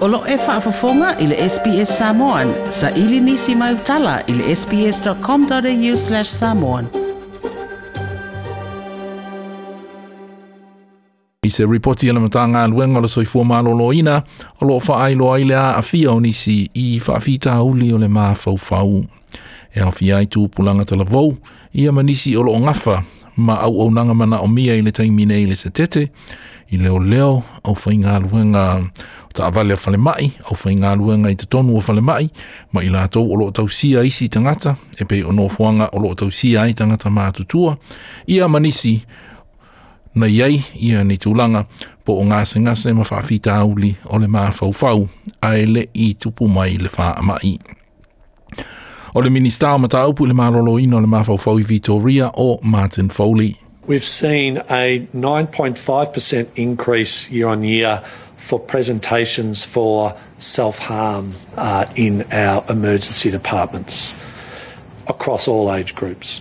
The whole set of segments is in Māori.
Olo e whaafafonga i le SPS Samoan. Sa ili nisi mai utala i le sps.com.au slash samoan. I se reporti ala mata ngā luenga la soi fua mālolo ina, o loo wha ailo ai lea a fia o nisi i whaafita uli o le mā fau fau. E au fia i tū pulanga tala vau, i ama nisi o loo ngafa, ma au au nanga mana o mia i le taimine i le setete, i leo leo au whaingā luenga luenga ta avale fale mai au fai ngā lua ngai te tonu o fale mai ma i lātou o loo tau sia isi tangata e pei o nōfuanga o loo tau sia i tangata mā tutua ia manisi na iei ia ni tūlanga po o ngāse se ma whaafi tāuli o le mā fau fau a ele i tupu mai le wha mai. O le minista o mata aupu le mā rolo ino le mā fau fau i Vitoria o Martin Foley. We've seen a 9.5% increase year on year for presentations for self harm uh, in our emergency departments across all age groups.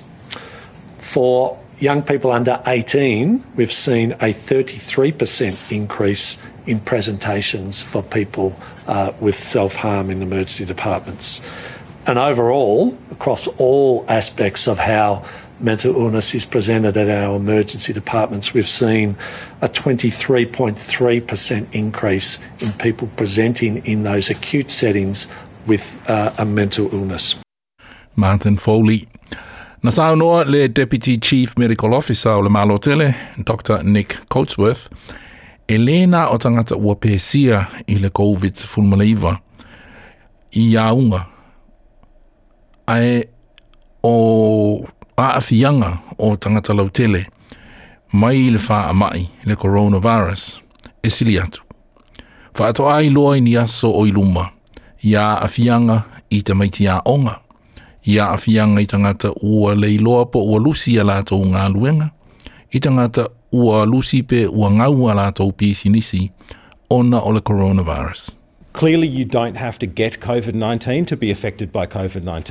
For young people under 18, we've seen a 33% increase in presentations for people uh, with self harm in emergency departments. And overall, across all aspects of how mental illness is presented at our emergency departments, we've seen a 23.3% increase in people presenting in those acute settings with uh, a mental illness. Martin Foley. Na sao noa le Deputy Chief Medical Officer o le malo Dr. Nick Coatsworth, e lēnā o tangata ua pēsia i le COVID-19 i aunga. ai o whaafianga o tangata tele mai le wha amai le coronavirus e sili atu. ato ai loa ni aso o iluma, ia afianga i te maiti a onga, ia afianga i tangata ua lei loa po ua lusi a lato ngā luenga, i tangata ua lusi pe ua ngau a lato pisi nisi ona o le coronavirus. Clearly you don't have to get COVID-19 to be affected by COVID-19.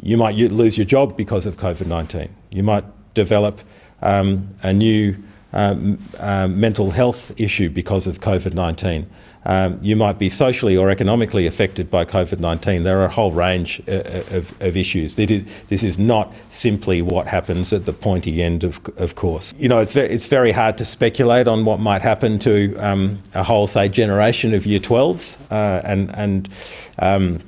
You might lose your job because of COVID 19. You might develop um, a new um, uh, mental health issue because of COVID 19. Um, you might be socially or economically affected by COVID 19. There are a whole range uh, uh, of, of, issues. This is not simply what happens at the pointy end of, of course. You know, it's, ve it's very hard to speculate on what might happen to um, a whole, say, generation of year 12s uh, and, and um,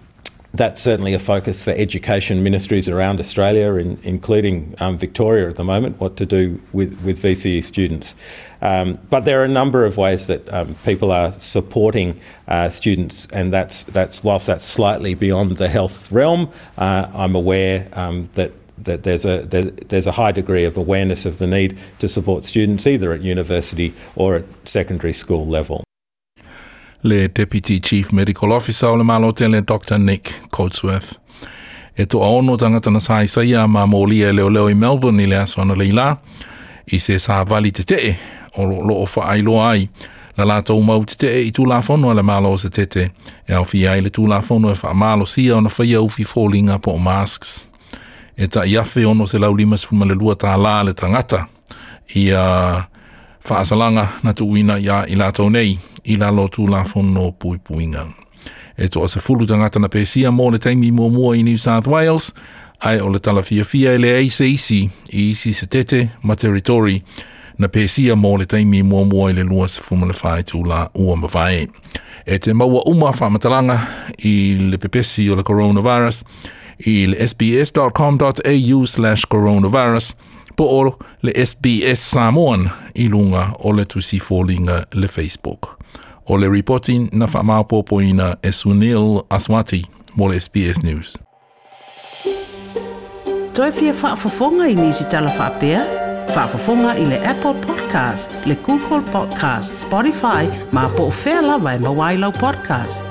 that's certainly a focus for education ministries around Australia, in, including um, Victoria at the moment, what to do with, with VCE students. Um, but there are a number of ways that um, people are supporting uh, students, and that's, that's whilst that's slightly beyond the health realm, uh, I'm aware um, that that there's a there, there's a high degree of awareness of the need to support students either at university or at secondary school level. le Deputy Chief Medical Officer o le malotele Dr. Nick Coatsworth. E tō aono tangata na sai sai a mā mōli e leo leo i Melbourne i le aswana leila i se sā vali te tee o lo, lo o wha ai lo ai la lātou mau te tee i tūlā whono le malo o se tete e au fia i le tūlā whono e wha malo sia o na whaia ufi fōlinga po masks. E ta i awhi ono se lau lima sifuma le lua ta lā le tangata i a uh, whaasalanga na tūina i, i lātou nei i lalo tu la fono pui puinga. E toa se fulu tangata na pesia mō le teimi mō mua i New South Wales, ai o le tala fia fia ele e se isi i isi se tete ma teritori na pesia mō le teimi mō mua i le lua se fuma le whae tu la ua mawhae. E te maua uma whamatalanga i le pepesi o le coronavirus i le sbs.com.au slash coronavirus.com po o le SBS Samoan i lunga o le tusi fōlinga le Facebook. O le reporting na whamau pōpoina e Sunil Aswati mo le SBS News. Toi pia whaafafonga i nisi tala whapea? Whaafafonga i le Apple Podcast, le Google Podcast, Spotify, ma pōwhela vai e mawailau podcast.